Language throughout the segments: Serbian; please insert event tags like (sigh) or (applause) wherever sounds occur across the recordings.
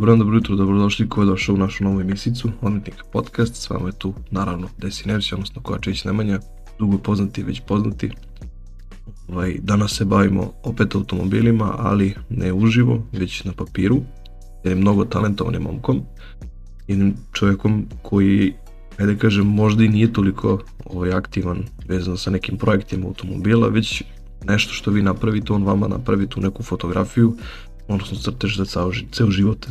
Dobro dan, dobro jutro, dobrodošli ko je došao u našu novu emisicu, Odmetnika podcast, s vama je tu naravno Desi Nevsi, odnosno Kovačević Nemanja, dugo poznati, već poznati. Ovaj, danas se bavimo opet automobilima, ali ne uživo, već na papiru, jednim mnogo talentovanim momkom, jednim čovjekom koji, ajde kažem, možda i nije toliko ovaj, aktivan vezano sa nekim projektima automobila, već nešto što vi napravite, on vama napravi tu neku fotografiju, odnosno crtež za ceo, ceo život.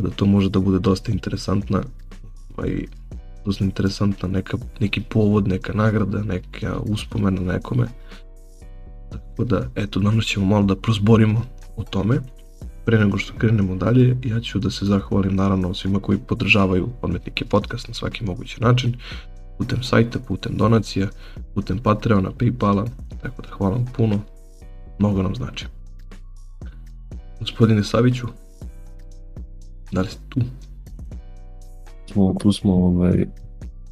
Tako da to može da bude dosta interesantna ovaj, dosta interesantna neka, neki povod, neka nagrada, neka uspomena nekome. Tako da, eto, danas ćemo malo da prozborimo o tome. Pre nego što krenemo dalje, ja ću da se zahvalim naravno svima koji podržavaju Odmetnike podcast na svaki mogući način, putem sajta, putem donacija, putem Patreona, Paypala, tako da hvala vam puno, mnogo nam znači. Gospodine Saviću, da li ste tu? Smo, tu smo, ovaj,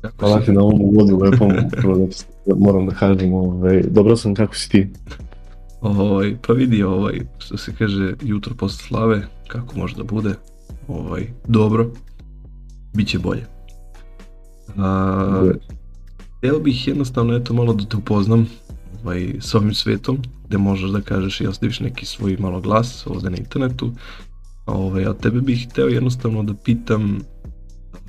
Kako hvala si? ti na ovom uvodu lepom, moram da kažem, ovaj, dobro sam, kako si ti? Ovaj, pa vidi ovaj, što se kaže, jutro posle slave, kako može da bude, ovaj, dobro, bit će bolje. A. Htio bih jednostavno eto malo da te upoznam ovaj, s ovim svetom, gde možeš da kažeš i ostaviš neki svoj malo glas ovde na internetu. A, Ovaj, a tebe bih hteo jednostavno da pitam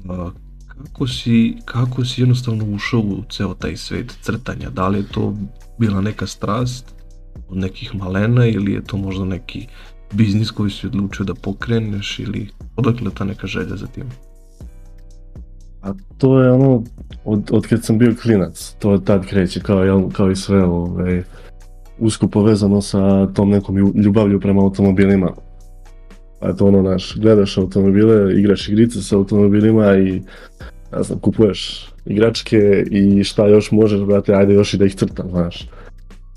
a, kako si, kako si jednostavno ušao u ceo taj svet crtanja? Da li je to bila neka strast od nekih malena ili je to možda neki biznis koji si odlučio da pokreneš ili odakle ta neka želja za tim? A to je ono, od, od kad sam bio klinac, to tad kreće, kao, kao i sve, ovaj, usko povezano sa tom nekom lju- ljubavlju prema automobilima. A to ono, naš, gledaš automobile, igraš igrice sa automobilima i, ne znam, kupuješ igračke i šta još možeš, brate, ajde još i da ih crtam, znaš.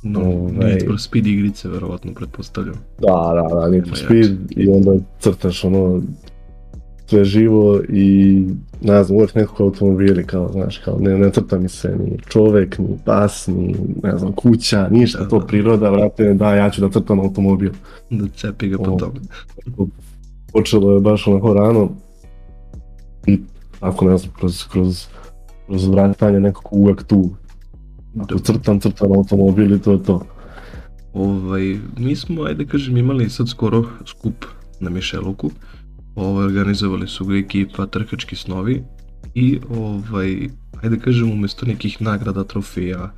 No, Ovaj. Need for Speed igrice, verovatno, pretpostavljam. Da, da, da, Need for Speed i onda crtaš ono sve živo i ne znam, uvijek nekako automobili kao, znaš, kao ne, ne crta mi se ni čovek, ni pas, ni ne znam, kuća, ništa, Da, to da. priroda, vrate, da, ja ću da crtam automobil. Da cepi ga po tome. Počelo je baš onako rano i ako ne znam, kroz, kroz, kroz vratanje nekako uvek tu. Ako Dobro. crtam, crtam automobil i to je to. Ovaj, mi smo, ajde kažem, imali sad skoro skup na Mišeluku. Ovaj, organizovali su ga ekipa Trkački snovi i ovaj, ajde kažem, umesto nekih nagrada, trofeja,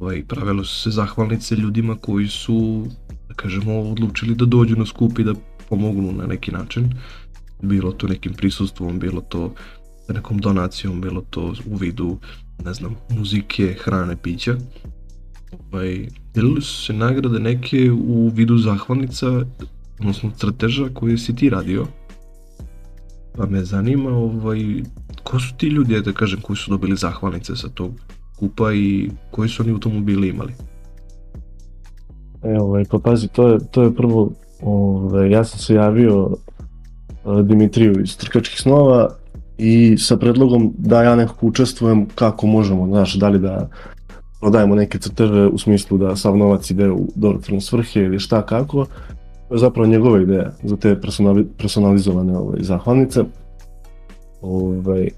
ovaj, pravilo su se zahvalnice ljudima koji su, da kažemo, odlučili da dođu na skup i da pomognu na neki način. Bilo to nekim prisustvom, bilo to nekom donacijom, bilo to u vidu, ne znam, muzike, hrane, pića. Ovaj, delili su se nagrade neke u vidu zahvalnica, odnosno crteža koje si ti radio. Pa me zanima, ovaj, ko su ti ljudi, da kažem, koji su dobili zahvalnice sa tog kupa i koji su oni automobili imali? E, ovaj, pa pazi, to je, to je prvo, ovaj, ja sam se javio uh, Dimitriju iz Trkačkih snova i sa predlogom da ja nekako učestvujem kako možemo, znaš, da li da prodajemo neke crteže u smislu da sav novac ide u dobrotvorne svrhe ili šta kako. To je zapravo njegova ideja za te personali, personalizovane ovaj, zahvalnice. Ovaj,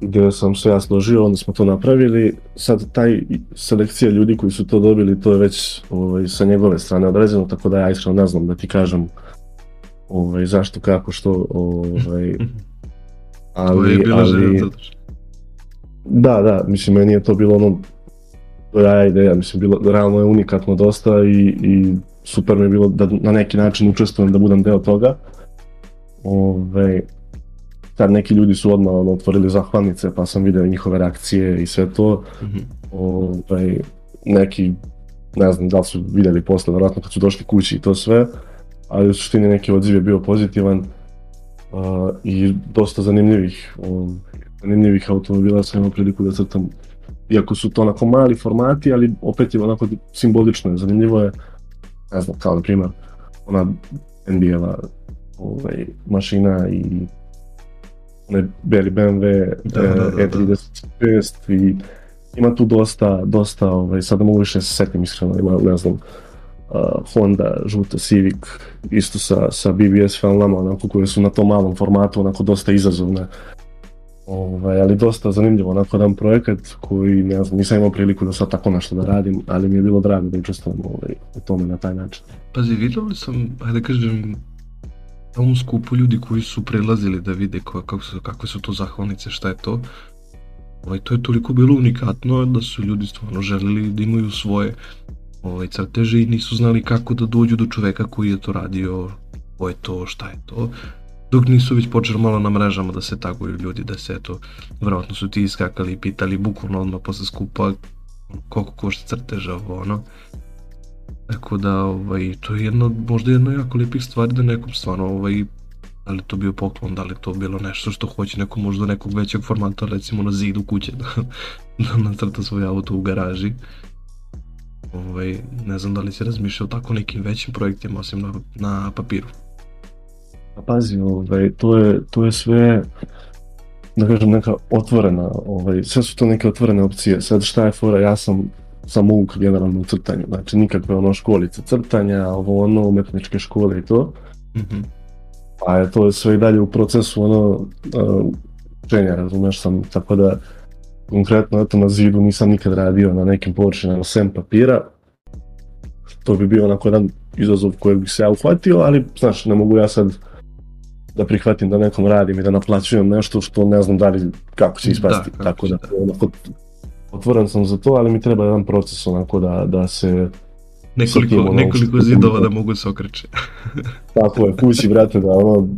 gdje sam se ja složio, onda smo to napravili. Sad taj selekcija ljudi koji su to dobili, to je već ovaj, sa njegove strane određeno, tako da ja iskreno ne znam da ti kažem ovaj, zašto, kako, što, ovaj, (laughs) to je ali, ali, da, da, mislim, meni je to bilo ono, to je ja ideja, mislim, bilo, realno je unikatno dosta i, i super mi je bilo da na neki način učestvujem, da budem deo toga. Ove, tad neki ljudi su odmah ono, otvorili zahvalnice, pa sam video njihove reakcije i sve to. Mhm. Ove, neki, ne znam da li su vidjeli posle, vjerojatno kad su došli kući i to sve, ali u suštini neki odziv je bio pozitivan uh, i dosta zanimljivih, um, zanimljivih automobila sam imao priliku da crtam iako su to onako mali formati, ali opet je onako simbolično zanimljivo je, ne znam, kao na primjer, ona NBA-eva ovaj, mašina i onaj beli BMW Da, da, da, da. E36 i ima tu dosta, dosta, ovaj, sad ne mogu više se setim iskreno, ima, ne znam, uh, Honda, žuta Civic, isto sa, sa BBS filmama, onako koje su na tom malom formatu, onako dosta izazovne. Ovaj, ali dosta zanimljivo, onako jedan projekat koji ne znam, nisam imao priliku da sad tako nešto da radim, ali mi je bilo drago da učestvujem ovaj, u tome na taj način. Pazi, vidio sam, hajde da kažem, ovom skupu ljudi koji su prelazili da vide kako su, kakve su to zahvalnice, šta je to. Ovaj, to je toliko bilo unikatno da su ljudi stvarno želeli da imaju svoje ovaj, crteže i nisu znali kako da dođu do čoveka koji je to radio, ko je to, šta je to. Dok nisu već počeli malo na mrežama da se taguju ljudi, da se eto, verovatno su ti iskakali i pitali bukvalno odmah posle skupa koliko košta crteža, ovo ono. Tako da, ovaj, to je jedno, možda jedna jako lijepih stvari da nekom stvarno, ovaj, da li to bio poklon, da li to bilo nešto što hoće neko možda nekog većeg formata, recimo na zidu kuće, (laughs) da, da nacrta svoj auto u garaži. Ovaj, ne znam da li si razmišljao tako nekim većim projektima osim na, na papiru. Pa pazi, ovaj, to, je, to je sve, da kažem, neka otvorena, ovaj, sve su to neke otvorene opcije. Sad šta je fora, ja sam sam uvuk generalno u crtanju, znači nikakve ono školice crtanja, ovo ono, umetničke škole i to. Mm -hmm. Pa je to sve i dalje u procesu ono, uh, učenja, razumeš sam, tako da konkretno eto na zidu nisam nikad radio na nekim površinama sem papira. To bi bio onako jedan izazov kojeg bih se ja uhvatio, ali znaš, ne mogu ja sad da prihvatim da nekom radim i da naplaćujem nešto što ne znam da li kako će ispasti, da, tako da, da. onako, otvoren sam za to, ali mi treba jedan proces onako da, da se Nekoliko, ono, nekoliko zidova da mogu se okreće. (laughs) tako je, kući, brate, da ono,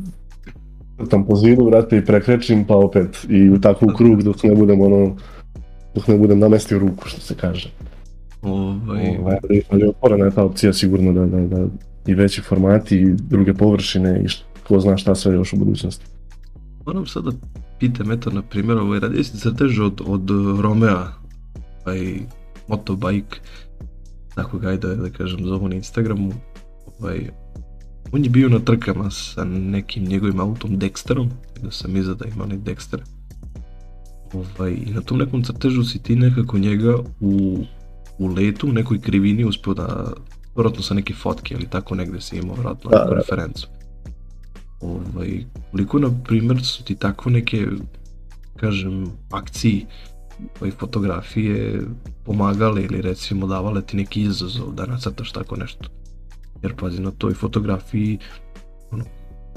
tam po zidu, brate, i prekrećim, pa opet, i u tako u krug dok ne budem, ono, dok ne budem namestio ruku, što se kaže. Ovaj... Ovaj, ali otvorena je ta opcija sigurno da, da, da i veći formati i druge površine i što, ko zna šta sve još u budućnosti. Moram sada pitam, eto, na primjer, ovaj, radi se crtež od, od Romea, ovaj, motobike, tako ga da, da kažem, zovu na Instagramu, ovaj, on je bio na trkama sa nekim njegovim autom Dexterom, da sam iza da ima onaj Dexter. Ovaj, I na tom nekom crtežu si ti nekako njega u, u letu, u nekoj krivini uspio da, vjerojatno sa neke fotke ili tako negde si imao vjerojatno da, da. referencu. Ovaj, koliko, na primjer, su ti tako neke, kažem, akciji ovaj, fotografije pomagale ili recimo davale ti neki izazov da nacrtaš tako nešto. Jer pazi na toj fotografiji ono,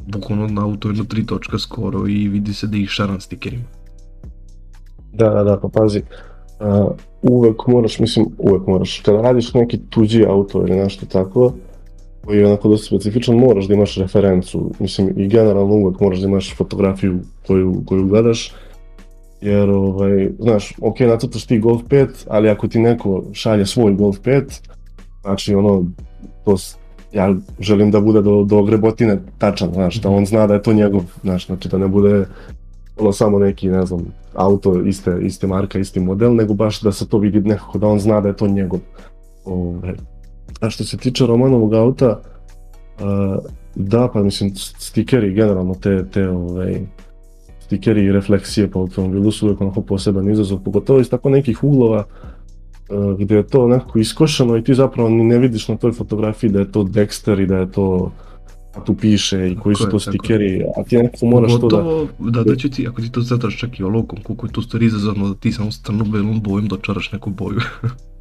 bukvalno na auto jedno tri točka skoro i vidi se da ih šaran stikerima. Da, da, da, pa pazi, uh, uvek moraš, mislim, uvek moraš, kada radiš neki tuđi auto ili nešto tako, koji je onako dosta specifičan, moraš da imaš referencu, mislim, i generalno uvek moraš da imaš fotografiju koju, koju gledaš, jer, ovaj, znaš, ok, nacrtaš ti Golf 5, ali ako ti neko šalje svoj Golf 5, znači, ono, to, ja želim da bude do, do grebotine tačan, znaš, da on zna da je to njegov, znaš, znači da ne bude ono samo neki, ne znam, auto iste, iste marka, isti model, nego baš da se to vidi nekako, da on zna da je to njegov. Ovaj. A što se tiče Romanovog auta, uh, da, pa mislim, stikeri generalno te, te ovaj, stikeri i refleksije po automobilu su uvijek onako poseban izazov, pogotovo iz tako nekih uglova uh, gdje je to nekako iskošeno i ti zapravo ni ne vidiš na toj fotografiji da je to Dexter i da je to tu piše i koji su to stikeri, a ti nekako moraš to da... Da, da ću ti, ako ti to crtaš čak i olokom, koliko je to stvari izazovno da ti samo stranu belom bojom dočaraš neku boju. (laughs)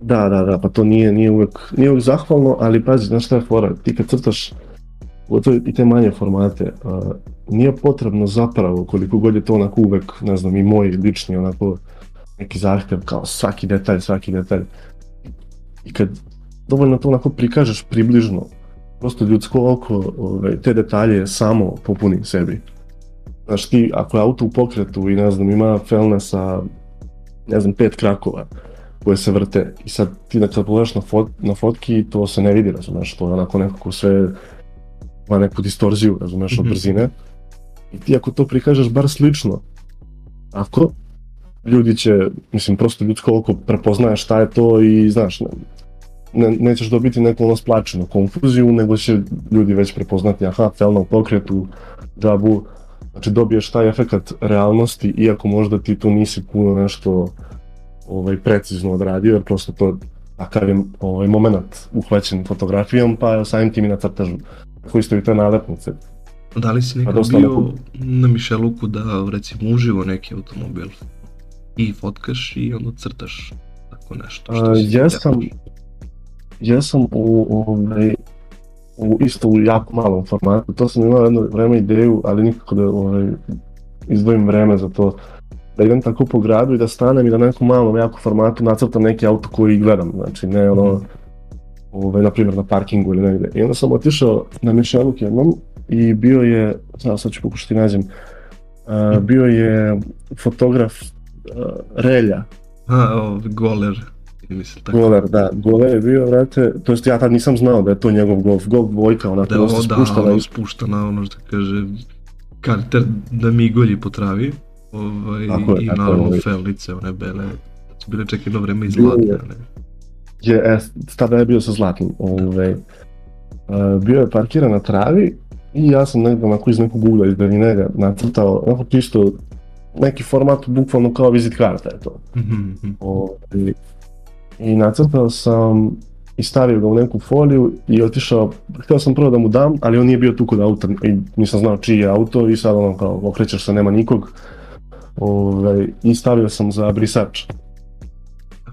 da, da, da, pa to nije, nije, uvek, nije uvek zahvalno, ali pazi, znaš šta je fora, ti kad crtaš gotovo i te manje formate, uh, nije potrebno zapravo, koliko god je to onako uvek, ne znam, i moj lični onako neki zahtev, kao svaki detalj, svaki detalj. I kad dovoljno to onako prikažeš približno, prosto ljudsko oko ovaj, te detalje samo popuni sebi. Znaš ti, ako je auto u pokretu i ne znam, ima felne sa, ne znam, pet krakova koje se vrte i sad ti da kad pogledaš na, fot, na fotki to se ne vidi, razumeš, to je onako nekako sve ima neku distorziju, razumeš, mm -hmm. od brzine. I ti ako to prikažeš bar slično, ako ljudi će, mislim, prosto ljudsko oko prepoznaje šta je to i, znaš, ne, ne, nećeš dobiti neku ono splačenu konfuziju, nego će ljudi već prepoznati, aha, felna u pokretu, džabu, znači dobiješ taj efekt realnosti, iako možda ti tu nisi puno nešto ovaj, precizno odradio, jer prosto to takav je ovaj, moment uhvaćen fotografijom, pa samim tim i na crtežu. Tako isto i te nalepnice. Da li si nekad dosta bio na Mišeluku da recimo uživo neki automobil i fotkaš i onda crtaš tako nešto? A, si jesam, jesam u, ovaj, u, isto u jako malom formatu. To sam imao jedno vreme ideju, ali nikako da ovaj, izdvojim vreme za to. Da idem tako po gradu i da stanem i da na nekom malom jako formatu nacrtam neki auto koji gledam. Znači ne ono, Mhm. ovaj, na primjer na parkingu ili negde. I onda sam otišao na Mišeluk jednom i bio je, sad, sad ću pokušati nađem, a, bio je fotograf a, Relja, A, o, goler. Mi se tako. Goler, da, Goler je bio, vrate, to jest ja tad nisam znao da je to njegov golf, golf dvojka, onako Da, dosta ovo, da, spuštana ono spuštana, ono što kaže, karter da migolji po travi. Ovaj, Tako je, I tako naravno ovaj. felnice, one bele, su bile čak jedno vreme i zlatne. je. Ne? je, e, tada je bio sa zlatnim, ovaj, uh, bio je parkiran na travi i ja sam negdje onako iz nekog ugla iz daljine ga nacrtao, onako čisto neki format bukvalno kao vizit karta je to. Mhm, mhm. Ovaj, I nacrtao sam i stavio ga u neku foliju i otišao, htio sam prvo da mu dam, ali on nije bio tu kod auta i nisam znao čiji je auto i sad ono kao okrećeš se, nema nikog. Ovaj, I stavio sam za brisač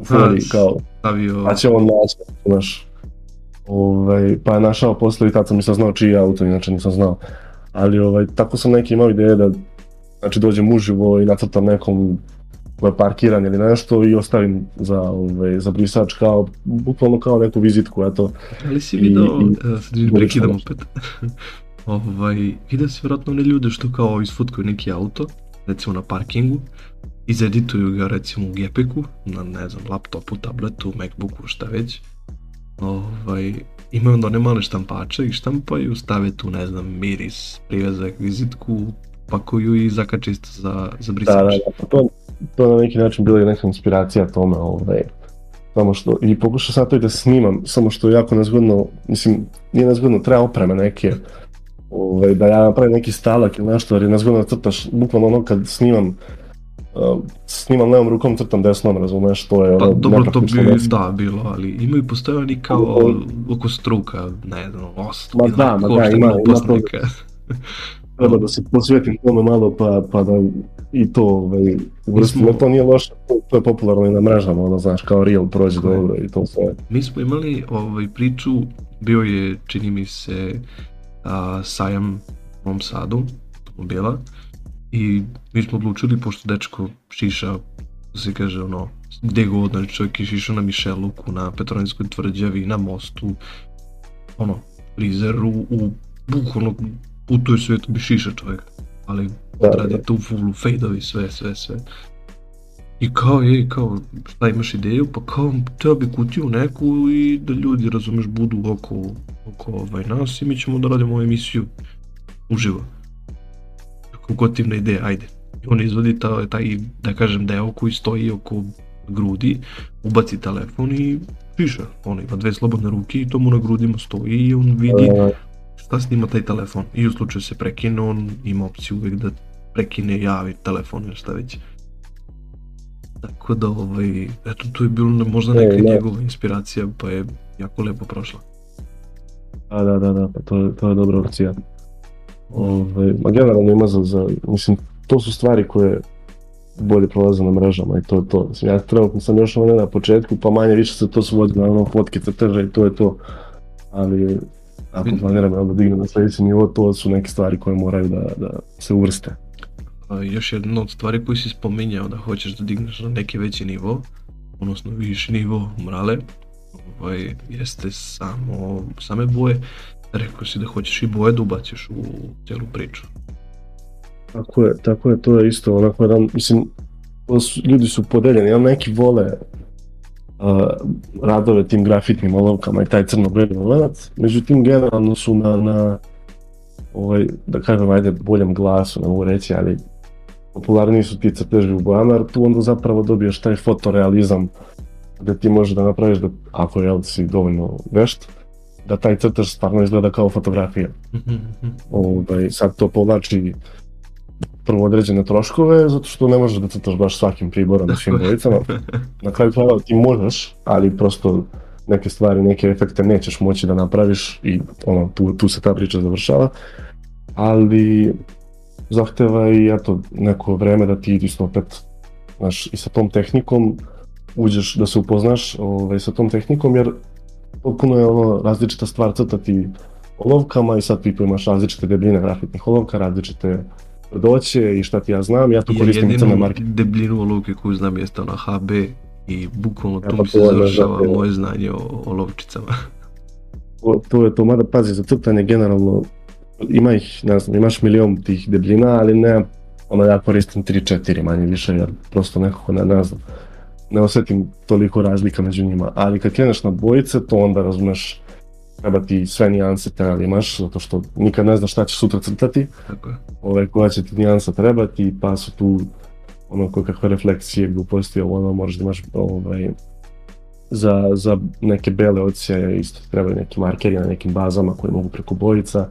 A, kao, Stavio, pa će on naći, znaš. Ovaj, pa je našao posle i tad sam nisam znao čiji je auto, inače nisam znao. Ali ovaj, tako sam neki imao ideje da znači dođem uživo i nacrtam nekom ko je parkiran ili nešto i ostavim za, ovaj, za brisač kao, bukvalno kao neku vizitku, eto. ali si video, i- e, sad vidim, prekidam opet. (laughs) ovaj, vidio si vjerojatno one ljude što kao isfotkuju neki auto, recimo na parkingu, izedituju ga recimo u Gepiku, na ne znam, laptopu, tabletu, Macbooku, šta već. Ovaj, imaju onda one male štampače i štampaju, stave tu, ne znam, miris, privezak, vizitku, pakuju i zakače isto za, za brisač. Da, da, da, to, to je na neki način bila i neka inspiracija tome, ovaj. Samo što, i pokušao sam to i da snimam, samo što je jako nezgodno, mislim, nije nezgodno, treba opreme neke, ovaj, da ja napravim neki stalak ili nešto, jer je nezgodno da crtaš, bukvalno ono kad snimam, uh, snimam levom rukom, crtam desnom, razumeš, to je Pa ono dobro, to bi dosta. da bilo, ali imaju postoje oni kao Ovo- oko struka, ne znam, osto, Ma da, ma da, ima- ima to- (laughs) Treba da se posvetim tome malo, pa, pa da i to ovaj, uvrstim, smo- to nije loše, to, to je popularno i na mrežama, ono, znaš, kao real prođe dobro i to sve. Mi smo imali ovaj, priču, bio je, čini mi se, sajam u Novom Sadu, automobila, i mi smo odlučili, pošto dečko šiša, da se kaže, ono, gde god, znači čovjek je šišao na Mišeluku, na Petrovinskoj tvrđavi, na mostu, ono, frizeru, u, bukvalno, putuje svijetu bi šiša čovjek, ali Da, radi da. tu fullu, fejdovi, sve, sve, sve. I kao je, kao, šta imaš ideju? Pa kao, treba bi kutiju neku i da ljudi, razumeš, budu oko, oko ovaj, nas i mi ćemo da radimo emisiju uživo. Kako gotivna ideja, ajde. I on izvodi ta, taj, da kažem, deo koji stoji oko grudi, ubaci telefon i piše. On ima dve slobodne ruke i to mu na grudima stoji i on vidi šta snima taj telefon. I u slučaju se prekine, on ima opciju uvijek da prekine, javi telefon ili šta već. Tako da, ovaj, eto, tu je bilo možda E, neka da. njegova inspiracija, pa je jako lepo prošla. Da, da, da, da, pa to, to je dobra opcija. Ove, ma generalno ima za, za, mislim, to su stvari koje bolje prolaze na mrežama i to je to. Mislim, ja trenutno sam još ono na početku, pa manje više se to svodi na ono fotke crteže i to je to. Ali ako planiram da dignem na sljedeći nivo, to su neke stvari koje moraju da, da se uvrste. Još jedna od stvari koju si spominjao da hoćeš da digneš na neki veći nivo, odnosno viši nivo mrale, ovaj, jeste samo, same boje. Rekao si da hoćeš i boje da ubaciš u cijelu priču. Tako je, tako je, to je isto onako jedan, mislim, ljudi su podeljeni, jel neki vole uh, radove tim grafitnim olovkama i taj crno-beli lenac, međutim generalno su na, na ovaj, da kažem, ajde, boljem glasu, ne mogu reći, ali popularniji su ti crteži u bojama, jer tu onda zapravo dobiješ taj fotorealizam gdje ti možeš da napraviš, da, ako jel, si dovoljno vešt, da taj crtež stvarno izgleda kao fotografija. Mhm, mhm. Ovaj, sad to povlači prvo određene troškove, zato što ne možeš da crtaš baš svakim priborom svim bojicama. Na kraju krajeva ti možeš, ali prosto neke stvari, neke efekte nećeš moći da napraviš i ono, tu, tu se ta priča završava. Ali zahteva i eto, neko vreme da ti isto opet, znaš, i sa tom tehnikom uđeš da se upoznaš ovaj, sa tom tehnikom, jer potpuno je ono različita stvar crtati olovkama i sad ti tu imaš različite debljine grafitnih olovka, različite tvrdoće i šta ti ja znam, ja tu Ja koristim crne marke. jedinu debljinu olovke koju znam jeste ona HB i bukvalno Ja, tu pa mi se to završava zapravo- moje znanje o olovčicama. To, to je to, mada pazi, za crtanje generalno ima ih, ne znam, imaš milion tih debljina, ali ne, ono ja koristim 3-4 manje više, jer prosto nekako ne, ne znam, ne osetim toliko razlika među njima, ali kad kreneš na bojice, to onda razumeš, treba ti sve nijanse treba imaš, zato što nikad ne znaš šta ćeš sutra crtati, Tako je. ovaj, koja će ti nijansa trebati, pa su tu ono koje kakve refleksije, gluposti, ovo ono, moraš da imaš ovaj, za, za neke bele odsjeje isto trebaju neki markeri na nekim bazama koji mogu preko bojica.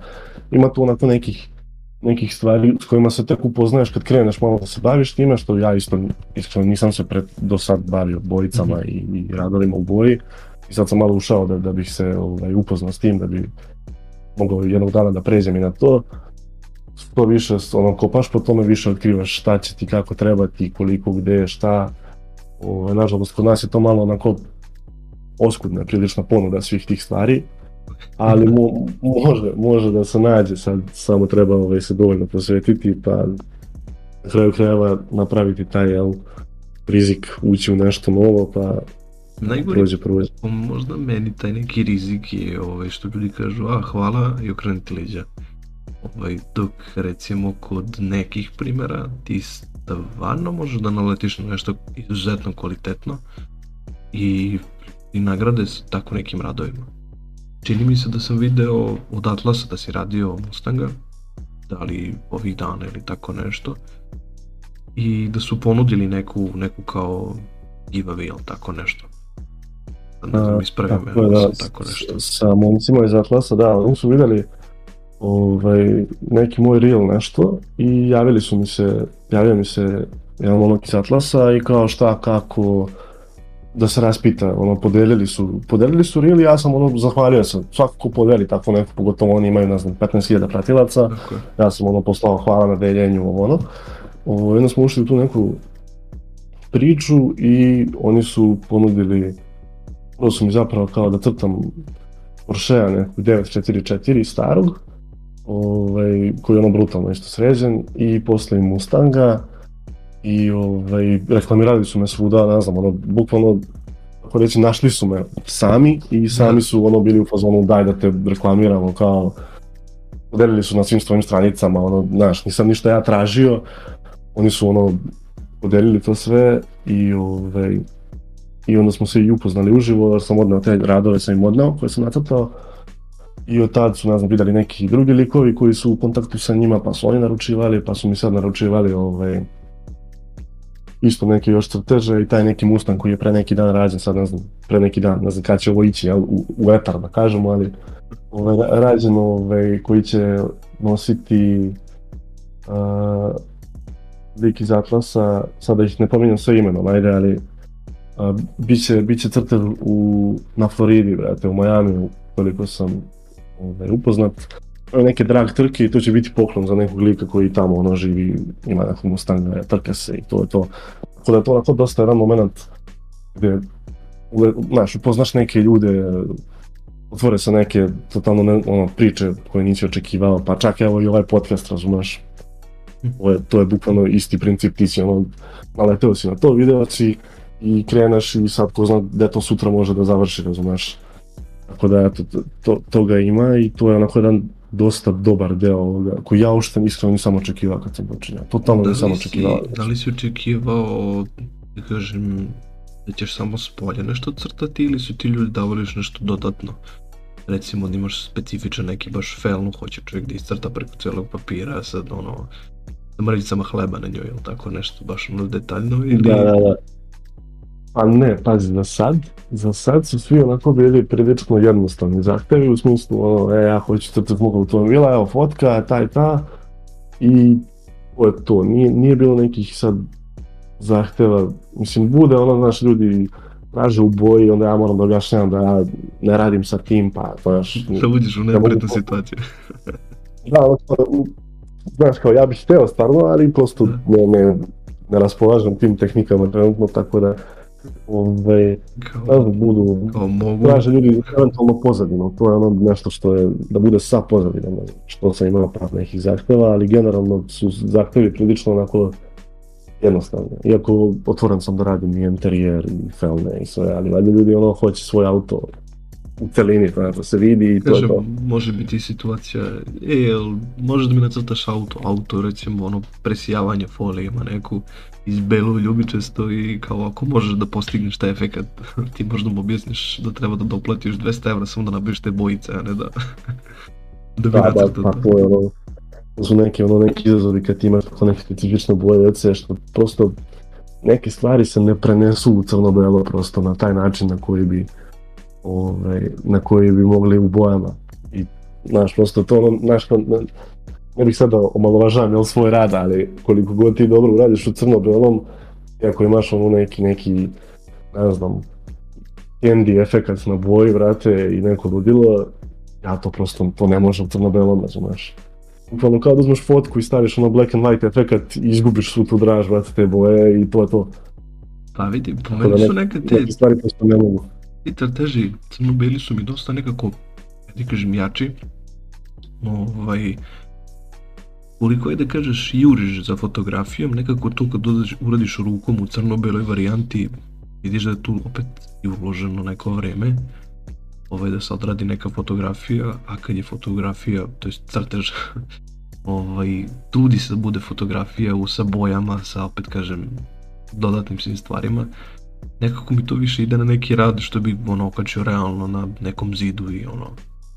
Ima tu onako nekih nekih stvari s kojima se tek upoznaješ kad kreneš malo da se baviš time, što ja isto iskreno nisam se pred, do sad bavio bojicama i, i radovima u boji. I sad sam malo ušao da, da bih se ovaj, upoznao s tim, da bi mogao jednog dana da pređem i na to. Što više ono, kopaš po tome, više otkrivaš šta će ti, kako trebati, koliko, gde, šta. Ovaj, nažalost, kod nas je to malo onako oskudna prilična ponuda svih tih stvari, ali mo, može, može da se nađe, sad samo treba ovaj, se dovoljno posvetiti, pa na kraju krajeva napraviti taj jel, rizik, ući u nešto novo, pa Najgori prođe, prođe. Možda meni taj neki rizik je ovaj, što ljudi kažu, a hvala i okrenuti leđa. Ovaj, dok recimo kod nekih primjera ti stvarno možeš da naletiš na nešto izuzetno kvalitetno i, i nagrade s tako nekim radovima. Čini mi se da sam video od Atlasa da si radio Mustanga, da li ovih dana ili tako nešto, i da su ponudili neku, neku kao giveaway ili tako nešto. Sad Ne znam, A, ispravi me da, sam tako nešto. sa momcima iz Atlasa, da, oni su vidjeli ovaj, neki moj reel nešto i javili su mi se, javio mi se jedan momak iz Atlasa i kao šta, kako, da se raspita, ono, podelili su, podelili su reel i ja sam ono, zahvalio se, svako ko podeli tako neko, pogotovo oni imaju, ne znam, 15.000 pratilaca, je. ja sam ono poslao hvala na deljenju, ovo ono. Ovo, onda smo ušli u tu neku priču i oni su ponudili, prvo su mi zapravo kao da crtam Porschea neku 944 starog, ovaj, koji je ono brutalno isto sređen i posle i Mustanga i ovaj, reklamirali su me svuda, ne znam, ono, bukvalno tako reći, našli su me sami i sami Da. su ono bili u fazonu daj da te reklamiramo kao podelili su na svim svojim stranicama, ono, znaš, nisam ništa ja tražio, oni su ono, podelili to sve i ovaj, i onda smo se i upoznali uživo, jer sam odneo te radove, sam im odneo koje sam nacrtao i od tad su, ne znam, vidjeli neki drugi likovi koji su u kontaktu sa njima, pa su oni naručivali, pa su mi sad naručivali ovaj, isto neke još crteže i taj neki Mustang koji je pre neki dan rađen, sad ne znam, pre neki dan, ne znam kada će ovo ići, jel, u, u etar da kažemo, ali ovaj, ra- rađen ovaj, koji će nositi uh, lik iz Atlasa, sada ih ne pominjam sve imenom, ajde, ali uh, biće, biće crter u, na Floridi, brate, u Majamiju, koliko sam ovaj, upoznat. Neke drag trke i to će biti poklon za nekog lika koji tamo ono živi, ima nekog Mustanga, trka se i to je to. Tako da je to onako dosta jedan moment gde znaš, upoznaš neke ljude, otvore se neke totalno ne, ono, priče koje nisi očekivao, pa čak evo i ovaj podcast, razumeš. Ovo je, to je bukvalno isti princip, ti si ono, naleteo si na to, video si i kreneš i sad ko zna gde to sutra može da završi, razumeš. Tako da eto, to, to, toga ima i to je onako jedan dosta dobar deo ovoga, koji ja uopšte iskreno nisam očekivao kad sam počinjao. Totalno Da nisam očekivao. da li si očekivao, da kažem, da ćeš samo s polja nešto crtati ili su ti ljudi davali još nešto dodatno? Recimo da imaš specifičan neki baš felnu, hoće čovjek da iscrta preko celog papira, sad ono, mrvicama hleba na njoj ili tako nešto, baš ono detaljno ili... Da, da, da. Pa ne, pazi, za sad, za sad su svi onako bili prilično jednostavni zahtevi, u smislu, ono, e, ja hoću crtati mog automobila, evo fotka, ta i ta, i to je to, nije, nije bilo nekih sad zahteva, mislim, bude ono, znaš, ljudi traže u boji, onda ja moram da objašnjam da ja ne radim sa tim, pa, znaš... Da uđeš u neprijatnu situaciju. (laughs) da, ono, znaš, kao ja bih hteo stvarno, ali prosto ne, ne, ne raspolažem tim tehnikama trenutno, tako da ovaj, kao, da budu, kao mogu. traže ljudi eventualno pozadinu, to je ono nešto što je, da bude sa pozadinom, što sam imao par nekih zahteva, ali generalno su zahtevi prilično onako jednostavno. Iako otvoren sam da radim i interijer i felne i sve, ali valjda ljudi ono hoće svoj auto u celini, znači da se vidi i to Kažem, je to. može biti situacija, e, jel, možeš da mi nacrtaš auto, auto recimo ono presijavanje folije ima neku iz belu ljubičasto i kao ako možeš da postigneš taj efekat, (laughs) ti možda mu objasniš da treba da doplatiš 200 evra samo da nabiš te bojice, a ne da (laughs) da bi Da, da, pa to. to je ono, to su neki, ono, neki izazovi kad imaš tako neke specifične boje sve, što prosto neke stvari se ne prenesu u crno-belo prosto na taj način na koji bi ovaj, na koji bi mogli u bojama. I, znaš, prosto to ono, znaš, kao, ne, ne bih sada omalovažavam jel, svoj rad, ali koliko god ti dobro uradiš u crno-belom, ako imaš ono neki, neki, ne znam, candy efekat na boji, vrate, i neko ludilo, ja to prosto, to ne može u crno-belom, razumeš. Bukvalno kao da uzmeš fotku i staviš ono black and white efekat i izgubiš svu tu draž, vrate, te boje i to je to. Pa vidi, po Tako da meni su ne- neke te Neke stvari prosto ne mogu. Ti crteži crno-beli su mi dosta nekako, ja ti kažem, jači. Ovaj, koliko je da kažeš juriš za fotografijom, nekako to kad dodaš, uradiš rukom u crno-beloj varijanti, vidiš da je tu opet i uloženo neko vreme, ovaj, da se odradi neka fotografija, a kad je fotografija, to je crtež, (laughs) ovaj, trudi se da bude fotografija u sa bojama, sa opet kažem dodatnim svim stvarima, nekako mi to više ide na neki rad što bi ono okačio realno na nekom zidu i ono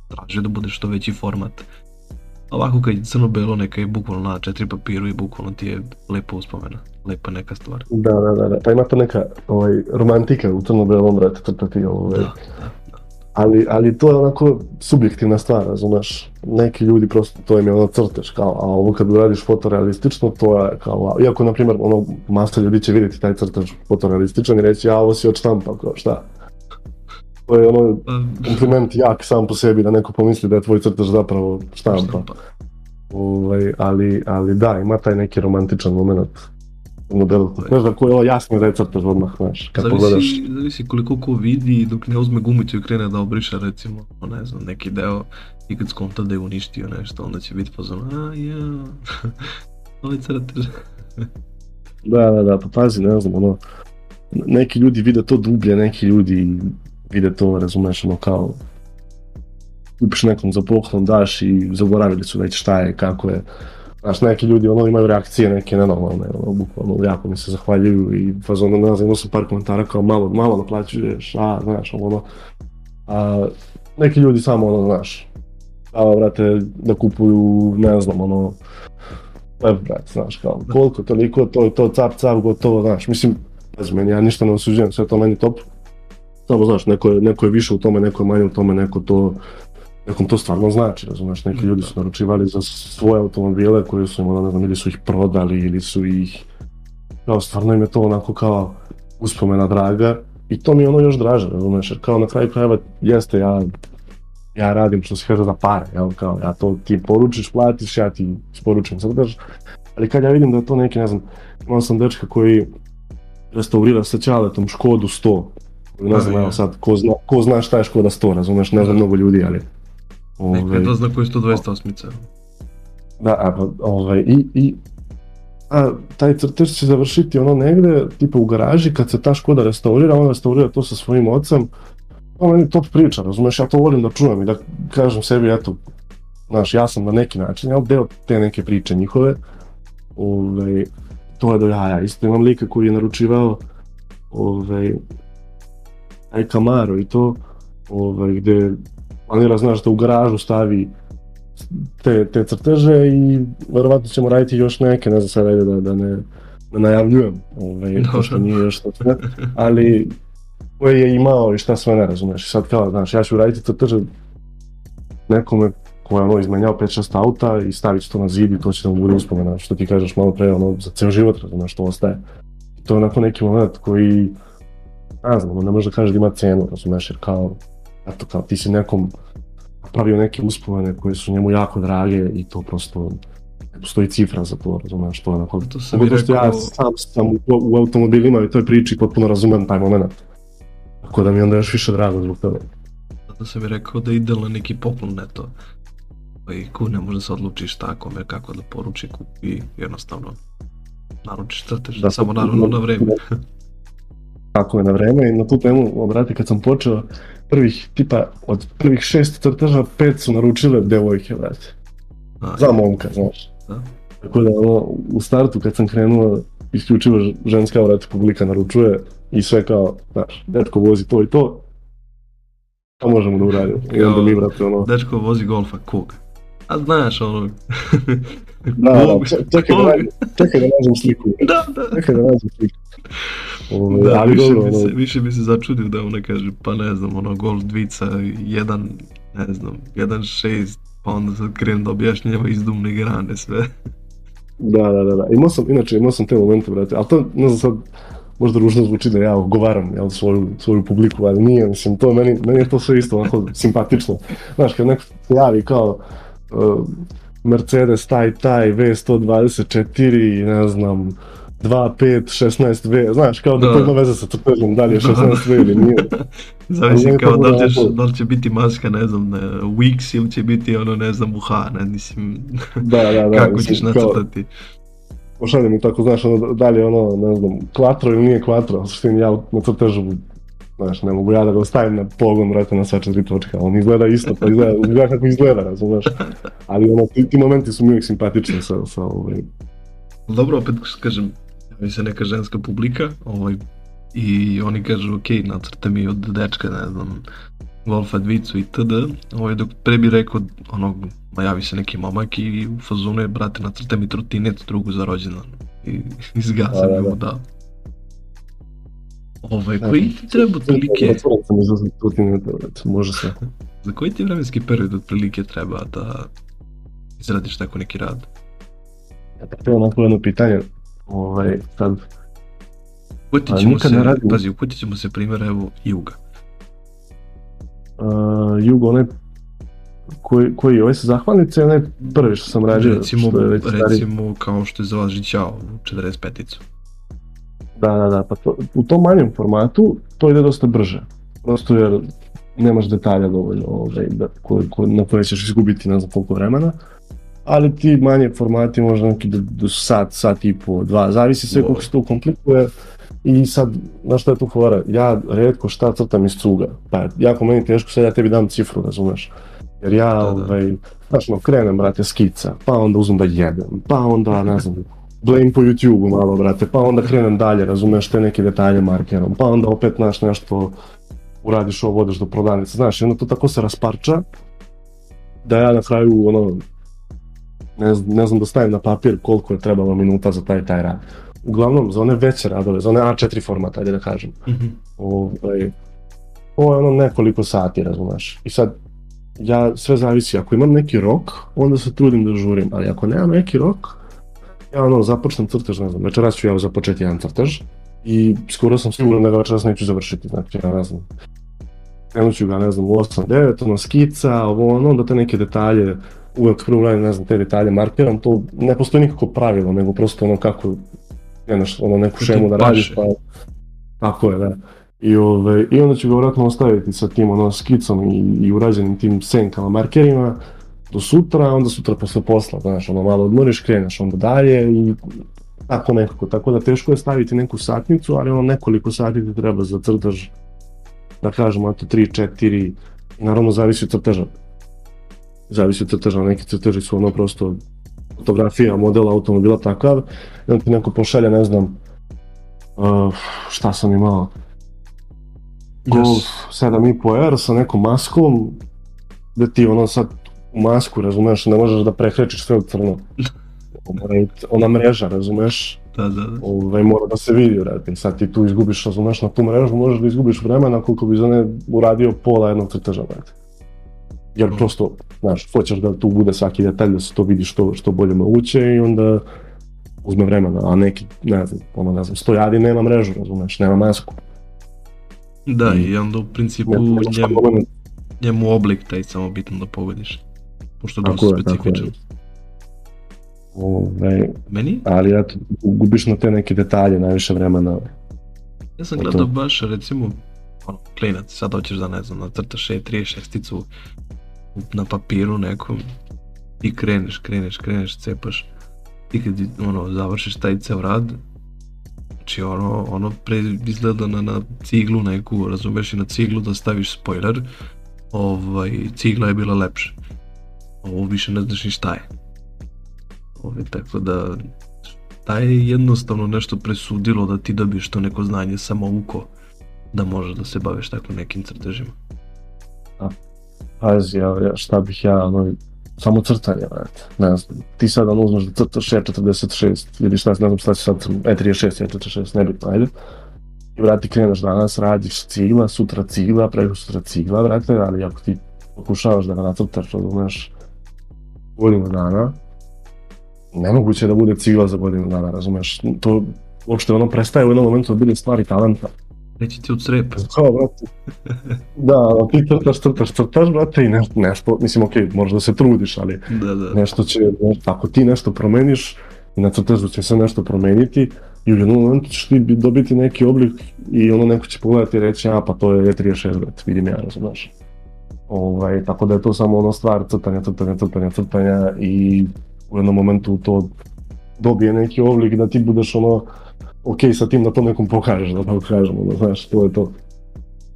traže da bude što veći format. Ovako kad je crno-belo neka je bukvalno na četiri papiru i bukvalno ti je lepa uspomena, lepa neka stvar. Da, da, da, da. Pa ima to neka ovaj, romantika u crno-belom, brate, crtati ovaj. Da, da, da. Ali, ali to je onako subjektivna stvar, razumeš? Neki ljudi prosto, to im je ono crtež, kao, a ovo kad uradiš fotorealistično, to je kao, a- iako, na primjer, ono, masa ljudi će vidjeti taj crtež fotorealističan i reći, a ovo si od štampa, kao, šta? To je ono, Pa, kompliment jak sam po sebi da neko pomisli da je tvoj crtež zapravo štampa. Ovaj, ali, ali da, ima taj neki romantičan moment modelu. Znaš da ko je ovo je crtež odmah, znaš, kad pogledaš. Zavisi, zavisi koliko ko vidi dok ne uzme gumicu i krene da obriše recimo, ne znam, neki deo i kad skonta da je uništio nešto, onda će biti pozvan, a ja, (laughs) ovaj crtež. (laughs) Da, da, da, pa pazi, ne znam, ono, neki ljudi vide to dublje, neki ljudi vide to, razumeš, ono kao kupiš nekom za poklon, daš i zaboravili su već šta je, kako je. Znaš, neki ljudi ono imaju reakcije neke nenormalne, ono, bukvalno jako mi se zahvaljuju i fazon, ne znam, imao sam par komentara kao malo, malo naplaćuješ, a, znaš, ono, a neki ljudi samo, ono, znaš, a, brate, da kupuju, ne znam, ono, web, brate, znaš, kao, koliko, toliko, to je to, cap, cap, gotovo, znaš, mislim, pazi, meni, ja ništa ne osuđujem, sve to meni top, samo, znaš, neko je, neko je više u tome, neko je manje u tome, neko to, nekom to stvarno znači, razumeš, neki ljudi su naručivali za svoje automobile koji su im, ono, ne znam, ili su ih prodali, ili su ih, kao, stvarno im je to onako kao uspomena draga, i to mi je ono još draže, razumeš, jer kao na kraju krajeva jeste ja ja radim što se kaže za pare, jel, kao ja to ti poručiš, platiš, ja ti isporučim crtež, ali kad ja vidim da je to neki, ne znam, imao sam dečka koji restaurira sa ćaletom Škodu 100, koju ne znam, ja. evo sad, ko zna, ko zna šta je Škoda 100, razumeš, ne znam Da. mnogo ljudi, ali... Neko ovaj, je koji to 208 Da, a, pa, ovaj, i, i a, taj crtež će završiti ono negde, tipa u garaži, kad se ta Škoda restaurira, on restaurira to sa svojim ocem, to meni top priča, razumeš, ja to volim da čujem i da kažem sebi, eto, znaš, ja sam na neki način, ja deo te neke priče njihove, ovaj, to je do jaja, isto imam lika koji je naručivao, ovaj, taj Camaro i to, ovaj, gde planira, znaš, da u garažu stavi te, te crteže i verovatno ćemo raditi još neke, ne znam sad ajde da, da ne, ne najavljujem, ovaj, Dobro. pošto nije još to sve, ali koje je imao i šta sve ne razumeš. I sad kao, znaš, ja ću raditi crteže nekome ko je ono izmenjao 5-6 auta i stavit to na zid i to će da mu bude uspomena, što ti kažeš malo pre, ono, za ceo život, razumeš, što ostaje. I to je onako neki moment koji, ne znam, ne može da kažeš da ima cenu, razumeš, jer kao, eto, kao ti si nekom pravio neke uspomene koje su njemu jako drage i to prosto postoji cifra za to, razumeš, to onako, To sam i Pogotovo što ja rekao, sam sam u, u automobilima i toj priči potpuno razumem taj moment. Tako da mi je onda još više drago zbog toga. zato sam i rekao da je idealan neki poklon neto. Koji ko ne može se odluči šta kome kako da poruči kupi jednostavno naručiš crtež, Da, samo naravno na vreme. (laughs) Tako je na vreme i na tu temu, obrati, kad sam počeo, prvih, tipa, od prvih šest crteža, pet su naručile devojke, brate. Za momka, znaš. Da. Tako da, ono, u startu kad sam krenuo, isključivo ženska, brate, publika naručuje i sve kao, znaš, dečko vozi to i to, šta možemo da uradimo? I onda mi, brate, ono, Dečko vozi golfa, kog? A znaš ono... da, da, čekaj da nađem, čekaj da nađem sliku. (laughs) Da, da. Čekaj da nađem sliku. Ove, Da, ali više, dobro, bi ono, se, više bi se začudio da ona kaže, pa ne znam, ono, golf dvica, jedan, ne znam, jedan šest, pa onda sad krenem da objašnjava izdumne grane, sve. da, da, da, da. Imao sam, inače, imao sam te momente, brate, ali to, ne znam sad, možda ružno zvuči da ja ogovaram jel, svoju, svoju publiku, ali nije, mislim, to meni, meni je to sve isto onako simpatično. Znaš, kad neko se javi kao uh, Mercedes taj taj V124, ne znam, 2.5, 16V, znaš, kao da, Da. to ima veze sa crtežom, da li je Da. 16V ili nije. (laughs) Zavisi kao da li, bude ćeš, da li će biti maska, ne znam, na Wix ili će biti ono, ne znam, u H, ne, mislim, Da, da, da. (laughs) kako mislim, ćeš nacrtati. pošalje mi tako, znaš, ono, dalje ono, ne znam, kvatro ili nije kvatro, suštini ja na crtežu, znaš, ne mogu ja da ga ostavim na pogon, brate, na sva četiri točka, on izgleda isto, pa izgleda, izgleda kako izgleda, razumeš, ali ono, ti, ti momenti su mi uvijek simpatični sa, sa ovaj, Dobro, opet kažem, javi se neka ženska publika, ovaj, i oni kažu, ok, nacrta mi od dečka, ne znam, Golfa dvicu i td. Ovaj, dok pre bi rekao, onog, ma javi se neki momak i u fazonu je, brate, nacrta mi trotinet drugu za rođendan. I (laughs) izgasa Da, da, mi da. mu dao. Ovaj, koji ti treba otprilike, Otvoren sam izlazim trotineta, brate, može se. za koji ti vremenski period otprilike treba da izradiš tako neki rad? Ja, to je onako jedno pitanje, ovaj, sad, Uputit ćemo se, ne radim. pazi, uputit ćemo se primjer, evo, Juga. uh, Jugo, onaj, koji, koji, ovaj sa zahvalnice, onaj prvi što sam radio, recimo, što je stariji. recimo kao što je za vas Žićao, 45-icu. Da, da, da, pa to, u tom manjem formatu to ide dosta brže. Prosto jer nemaš detalja dovoljno ovaj, da, ko, ko, na koje ćeš izgubiti ne znam koliko vremena. Ali ti manje formati možda neki do, do sat, sat i po, dva, zavisi sve Wow. koliko se to komplikuje. I sad, znaš šta je tu fora? Ja redko šta crtam iz cuga. Pa jako meni teško sad ja tebi dam cifru, razumeš? Jer ja, da. ovaj, znaš, no, krenem, brate, skica, pa onda uzmem da jedem, pa onda, ne znam, blame po YouTube-u malo, brate, pa onda krenem dalje, razumeš te neke detalje markerom, pa onda opet, znaš, nešto uradiš ovo, odeš do prodavnice, znaš, onda to tako se rasparča, da ja na kraju, ono, ne, ne znam da stavim na papir koliko je trebalo minuta za taj taj rad. Uglavnom, za one veće radove, za one A4 formata, ajde da kažem, ovaj, ovo je ono nekoliko sati, razumeš. I sad, ja, sve zavisi, ako imam neki rok, onda se trudim da žurim, ali ako nemam neki rok, ja ono, započnem crtež, ne znam, večeras ću ja započeti jedan crtež i skoro sam siguran da ga večeras neću završiti, znači, ja ne znam, krenut ću ga, ne znam, u 8-9, ono, skica, ovo, ono, onda te neke detalje, uvek prvo radim, ne znam, te detalje markiram, to ne postoji nikako pravilo, nego prosto ono kako, nemaš ono neku šemu da radiš, pa, tako je, da. I, ove, I onda ću ga vjerojatno ostaviti sa tim ono, skicom i, i urađenim tim senkama, markerima do sutra, a onda sutra posle posla, znaš, ono malo odmoriš, kreneš onda dalje i tako nekako. Tako da teško je staviti neku satnicu, ali ono nekoliko sati ti treba za crtež, da kažemo, eto 3, 4, naravno zavisi od crteža. Zavisi od crteža, neki crteži su ono prosto fotografija modela automobila takav, i onda ti neko pošalje, ne znam, uh, šta sam imao, Golf 7.5R sa nekom maskom, da ti ono sad masku, razumeš, ne možeš da prekrečiš sve u crno. Ona mreža, razumeš, Da, da, da. ovaj, mora da se vidi, brate, i sad ti tu izgubiš, razumeš, na tu mrežu možeš da izgubiš vremena koliko bi za ne uradio pola jednog crteža, brate. jer prosto, znaš, hoćeš da tu bude svaki detalj, da se to vidi što, što bolje moguće i onda uzme vremena, a neki, ne znam, ono, ne znam, stojadi nema mrežu, razumeš, nema masku. Da, I- onda u principu Ne, njemu, njemu oblik taj samo bitno da pogodiš. Pošto je dosta je. specifičan. Ovaj, Meni, ali eto, gubiš na te neke detalje najviše vremena. ja sam gledao baš recimo, ono, klinac, sad hoćeš da ne znam, nacrtaš E36-icu na papiru nekom i kreneš, kreneš, kreneš, cepaš i kad ono, završiš taj ceo rad, znači ono, ono pre izgleda na, na ciglu neku, razumeš i na ciglu da staviš spoiler, ovaj, cigla je bila lepša. Ovo više ne znaš ni šta je. Ovaj, tako da, taj je jednostavno nešto presudilo da ti dobiješ to neko znanje samo uko da možeš da se baviš tako nekim crtežima. Pazi, ja, šta bih ja, ono, samo crtanje, brate. Ne znam, ti sad ono uzmeš da crtaš E46, ili šta, ne znam šta će sad, E36, E46, nebitno, ajde. I, brate, kreneš danas, radiš cigla, sutra cigla, preko sutra cigla, brate, ali ako ti pokušavaš da ga nacrtaš, razumeš, godinu dana, nemoguće da bude cigla za godinu dana, razumeš, to uopšte ono prestaje u jednom momentu da bude stvari talenta. Reći ti od srepa. Kao, brate, (laughs) da, ti crtaš, crtaš, crtaš, brate, i nešto, nešto mislim, okej, možeš da se trudiš, ali Da, da. nešto će, ako ti nešto promeniš i na crtežu će se nešto promeniti i u jednom momentu ćeš ti bi- dobiti neki oblik i ono neko će pogledati i reći, a pa to je E36, brate, vidim ja, razumeš. Ovaj, tako da je to samo ono stvar crtanja, crtanja, crtanja, crtanja i u jednom momentu to dobije neki oblik da ti budeš ono, ok, sa tim da to nekom pokažeš, da tako kažemo, da znaš, to je to.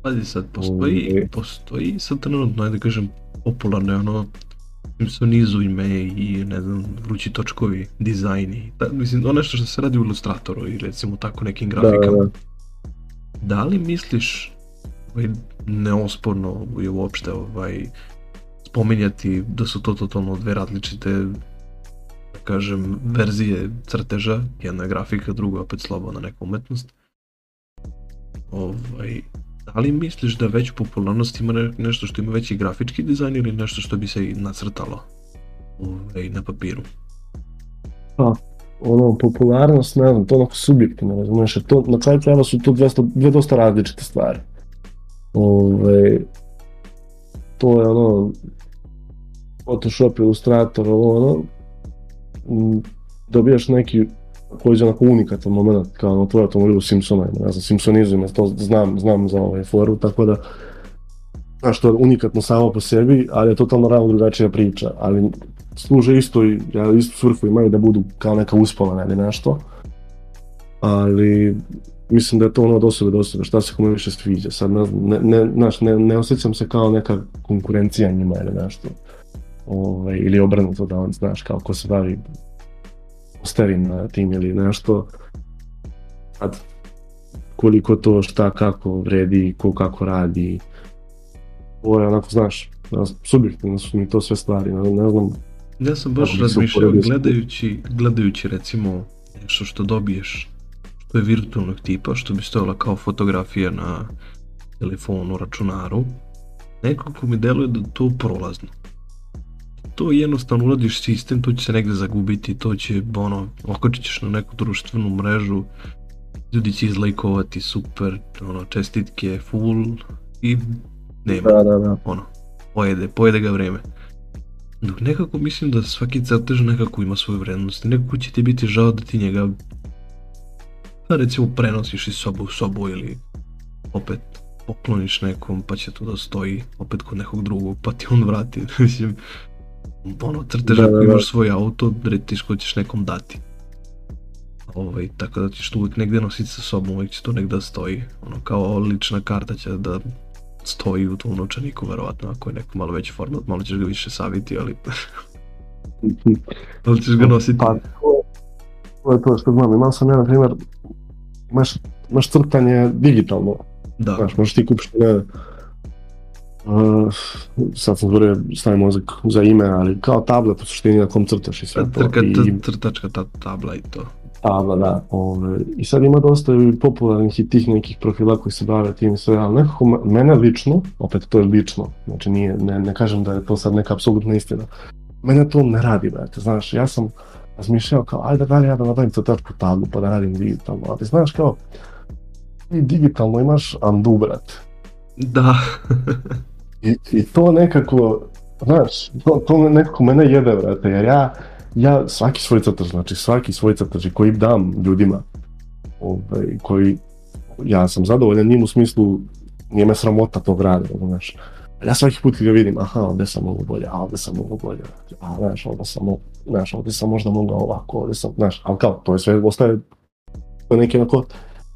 Pazi sad, postoji, Ovaj. postoji sad trenutno, ajde da kažem, popularno je ono Simpsonizuj me i ne znam, vrući točkovi, dizajni. Da, mislim, ono nešto što se radi u Illustratoru i recimo tako nekim Da, grafikama. da, Da li misliš, ovaj, neosporno je uopšte ovaj, spominjati da su to totalno dve različite da kažem, verzije crteža, jedna je grafika, druga opet slobodna neka umetnost. Ovaj, da li misliš da veću popularnost ima ne- nešto što ima veći grafički dizajn ili nešto što bi se nacrtalo ovaj, na papiru? ono, popularnost, ne znam, to je onako subjektivno, razumiješ, to, na kraju krajeva su to 200, dve dosta različite stvari. Ove, to je ono, Photoshop, Illustrator, ovo ono, dobijaš neki takođe onako unikatan moment kao na tvoj automobil Simpsona, ne znam, Simpsonizujem, ja to znam, znam za ovaj foru, tako da znaš, to je unikatno samo po sebi, ali je totalno ravno drugačija priča, ali služe isto i ja, istu svrhu imaju da budu kao neka uspomena ili nešto. Ali mislim da je to ono od osobe do osobe, šta se kome više sviđa. Sad ne, ne, znaš, ne, ne osjećam se kao neka konkurencija njima ili nešto. Ovaj, ili obrnuto da on, znaš, kao ko se bavi ostavim na tim ili nešto. Sad, koliko to, šta, kako vredi, ko kako radi. Ovo je onako, znaš, subjektivno su mi to sve stvari, ne, ne znam, Ja sam baš se razmišljao gledajući, gledajući recimo nešto što dobiješ što je virtualnog tipa, što bi stojala kao fotografija na telefonu, računaru, nekako mi deluje da to prolazno. To jednostavno uradiš sistem, to će se negde zagubiti, to će, ono, okačit ćeš na neku društvenu mrežu, ljudi će izlajkovati super, ono, čestitke, full i nema Da, da, da. ono, pojede, pojede ga vreme. Dok nekako mislim da svaki crtež nekako ima svoju vrednost i nekako će ti biti žao da ti njega pa recimo prenosiš iz sobu u sobu ili opet pokloniš nekom pa će to da stoji opet kod nekog drugog pa ti on vrati. (laughs) mislim, ono, crtež Da, da, da. imaš svoj auto, retiš ko ćeš nekom dati. Ovaj, tako da ćeš to uvijek negde nositi sa sobom, uvijek će to negde da stoji. Ono, kao lična karta će da stoji u tom novčaniku, verovatno, ako je neko malo veći format, malo ćeš ga više saviti, ali, (laughs) (laughs) ali ćeš ga nositi. Pa, to, to je to što znam, imao sam ja, na primjer, imaš, imaš crtanje digitalno, da, znaš, možeš ti kupiš, ne, Uh, sad sam zborio stavim mozak za ime, ali kao tablet u suštini na kom crtaš i sve to. Trka, I, crtačka ta tabla i to. tabla, da. Ove, I sad ima dosta i popularnih i tih nekih profila koji se bave tim i sve, ali nekako me- mene lično, opet to je lično, znači nije, ne, ne kažem da je to sad neka apsolutna istina, mene to ne radi, brate, znaš, ja sam razmišljao kao, ajde da li ja da napravim crtačku tablu pa da radim digitalno, ali znaš kao, ti digitalno imaš Andu, brate, Da. I, I to nekako, znaš, to, to nekako mene jebe, brate, jer ja, ja svaki svoj crtač, znači svaki svoj crtač i koji dam ljudima, ovaj, koji, ja sam zadovoljan njim u smislu, nije me sramota tog rada, znaš. Ja svaki put kad ga vidim, aha, ovdje sam mogu bolje, a ovdje sam mogu bolje, a znaš, ovdje sam, mo- znaš, ovdje sam možda mogao ovako, ovdje sam, znaš, ali kao, to je sve, ostaje, to je neki onako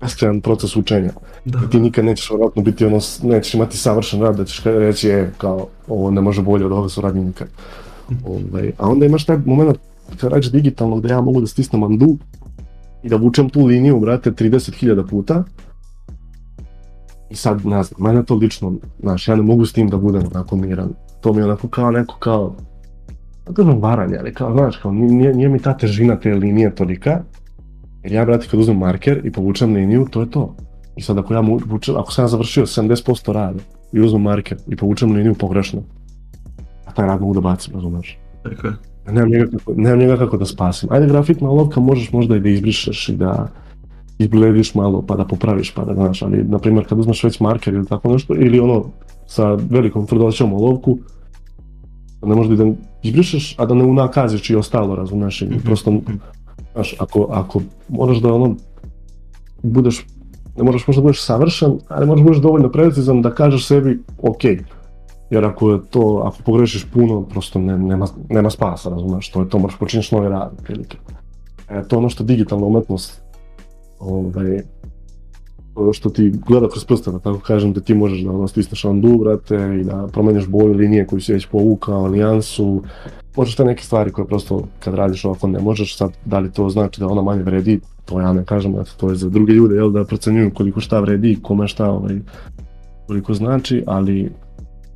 beskrajan proces učenja Da. ti nikad nećeš vjerojatno biti ono, nećeš imati savršen rad da ćeš reći je kao ovo ne može bolje od ove suradnje nikad. Ovaj, a onda imaš taj moment kad radiš digitalno gdje ja mogu da stisnem undo i da vučem tu liniju, brate, 30.000 puta i sad, ne znam, mene to lično, znaš, ja ne mogu s tim da budem onako miran. To mi je onako kao neko kao, kažem varanje, ali kao, znaš, kao, nije, nije mi ta težina te linije tolika, jer ja, brate, kad uzmem marker i povučem liniju, to je to. I sad ako ja mu vučem, ako sam ja završio 70% rada i uzmem marker i povučem liniju pogrešno, a taj rad mogu da bacim, razumeš? Tako je. Nemam njega, kako, nemam njega kako da spasim. Ajde, grafitna olovka možeš možda i da izbrišeš i da izblediš malo pa da popraviš pa da znaš, ali na primjer kad uzmeš već marker ili tako nešto, ili ono sa velikom tvrdoćom olovku, ne možda i da izbrišeš, a da ne unakaziš i ostalo, razumeš, i Mhm. prosto, znaš, ako, ako moraš da ono, budeš, ne moraš možda budeš savršen, ali moraš budeš dovoljno precizan da kažeš sebi, ok, jer ako je to, ako pogrešiš puno, prosto ne, nema, nema spasa, razumeš, to je to, moraš počinješ novi rad, otprilike. E, to je ono što digitalna umetnost, ovaj, što ti gleda kroz prste, da tako kažem, da ti možeš da ono stisneš undo, brate, i da promeniš boju linije koju si već povukao, nijansu, možeš te neke stvari koje prosto kad radiš ovako ne možeš, sad da li to znači da ona manje vredi, to ja ne kažem, eto, to je za druge ljude, jel, da procenjuju koliko šta vredi, kome šta, ovaj, koliko znači, ali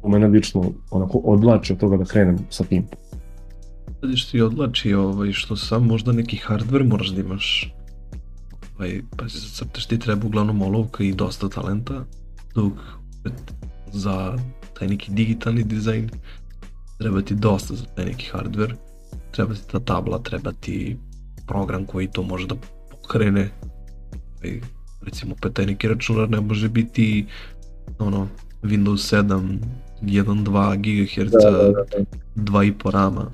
u mene lično onako odvlači od toga da krenem sa tim. Vidiš ti odlači ovaj, što sam možda neki hardware moraš da imaš. Ovaj, pa se zacrtaš ti treba uglavnom olovka i dosta talenta, dok opet za taj neki digitalni dizajn treba ti dosta za taj neki hardware, treba ti ta tabla, treba ti program koji to može da pokrene. Ovaj, recimo opet taj neki računar ne može biti ono Windows 7 1.2 GHz da. 2,5 rama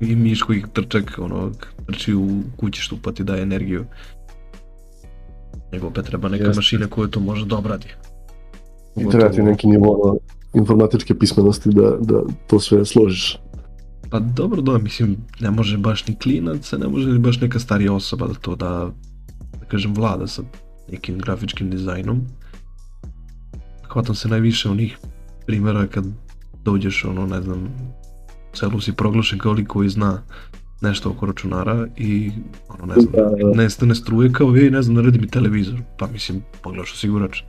i miš koji trčak ono trči u kućištu pa ti daje energiju nego opet treba neka Jeste. mašina koja to može da obradi I treba ti neki nivo informatičke pismenosti da, da to sve složiš. pa dobro da mislim ne može baš ni klinac ne može ni baš neka starija osoba da to da da kažem vlada sa nekim grafičkim dizajnom hvatam se najviše onih primjera kad dođeš ono ne znam u selu si proglašen kao lik koji zna nešto oko računara i ono ne znam, Da, da. nestane struje kao ej ne znam naredi mi televizor pa mislim pogledaš osigurač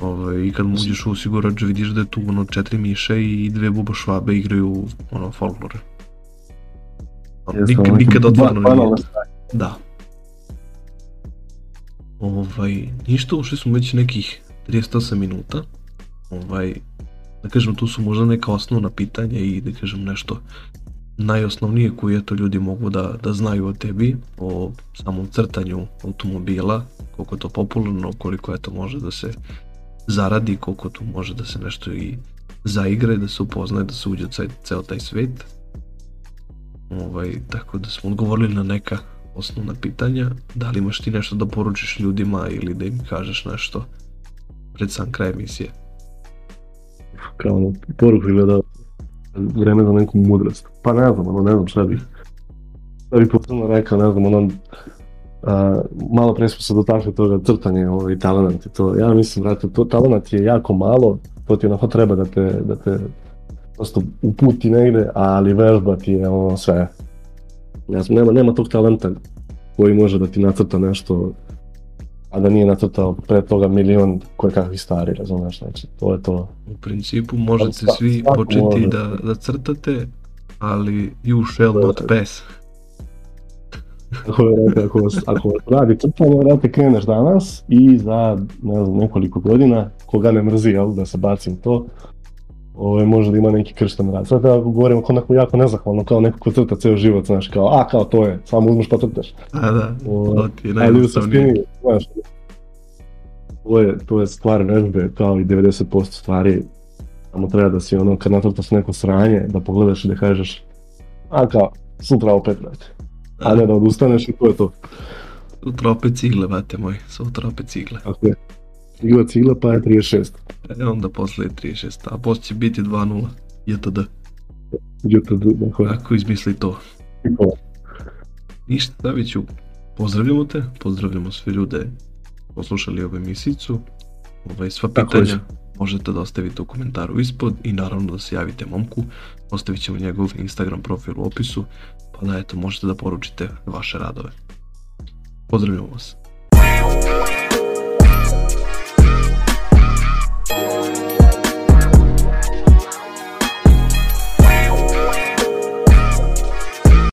Ovaj, I kad mu uđeš u osigurač vidiš da je tu ono četiri miše i dve buba švabe igraju ono folklor. Ono, Jeste, Nikad, nikad ba- nije. Da. Ovaj, ništa, ušli smo već nekih 38 minuta. Ovaj, da kažem, tu su možda neka osnovna pitanja i da kažem nešto najosnovnije koje to ljudi mogu da, da znaju o tebi, o samom crtanju automobila, koliko je to popularno, koliko je to može da se zaradi, koliko tu može da se nešto i zaigra i da se upoznaje, da se uđe u ceo, taj svet. Ovaj, tako da smo odgovorili na neka osnovna pitanja. Da li imaš ti nešto da poručiš ljudima ili da im kažeš nešto pred sam kraj emisije? Kao ono, poruku gleda vreme za neku mudrost. Pa ne znam, ono, ne znam šta bih. Šta bih posebno rekao, ne znam, ono, a, malo pre smo se dotakli toga crtanja ovaj, talent i to. Ja mislim, brate, to talent je jako malo, to ti onako treba da te, da te prosto uputi negde, ali vežba ti je ono sve. Ja znam, nema, nema tog talenta koji može da ti nacrta nešto a da nije nacrtao pre toga milion koje kakvih stari, razumeš, znači, to je to. U principu možete Sva- svi svako početi može. da, da crtate, ali you shall To not pass. Ako, ako, ako radi crtanje, vrate, kreneš danas i za ne znam, nekoliko godina, koga ne mrzi, jel, da se bacim to, ovaj, može da ima neki kršten rad. Sad ako govorim kao neko jako nezahvalno, kao neko ko crta ceo život, znaš, kao, a, kao to je, samo uzmeš pa crtaš. A da, Ovaj, to ti je najjednostavnije. znaš, to je, to je stvar vežbe, kao i 90% stvari, samo treba da si ono, kad nacrtaš neko sranje, da pogledaš i da kažeš, a kao, sutra opet, brate. A ne da odustaneš i to je to. Sutra opet cigle, bate moj, sutra opet cigle. Tako je. Igla cigla pa je 36. E onda posle je 36, a posle će biti 2-0. JTD. JTD, dakle, Ako izmisli to. Nikola. Ništa, Daviću, pozdravljamo te, pozdravljamo sve ljude poslušali ovu emisicu. Ovaj, sva pitanja je. možete da ostavite u komentaru ispod i naravno da se javite momku. Ostavit ćemo njegov Instagram profil u opisu, pa da eto možete da poručite vaše radove. Pozdravljamo vas.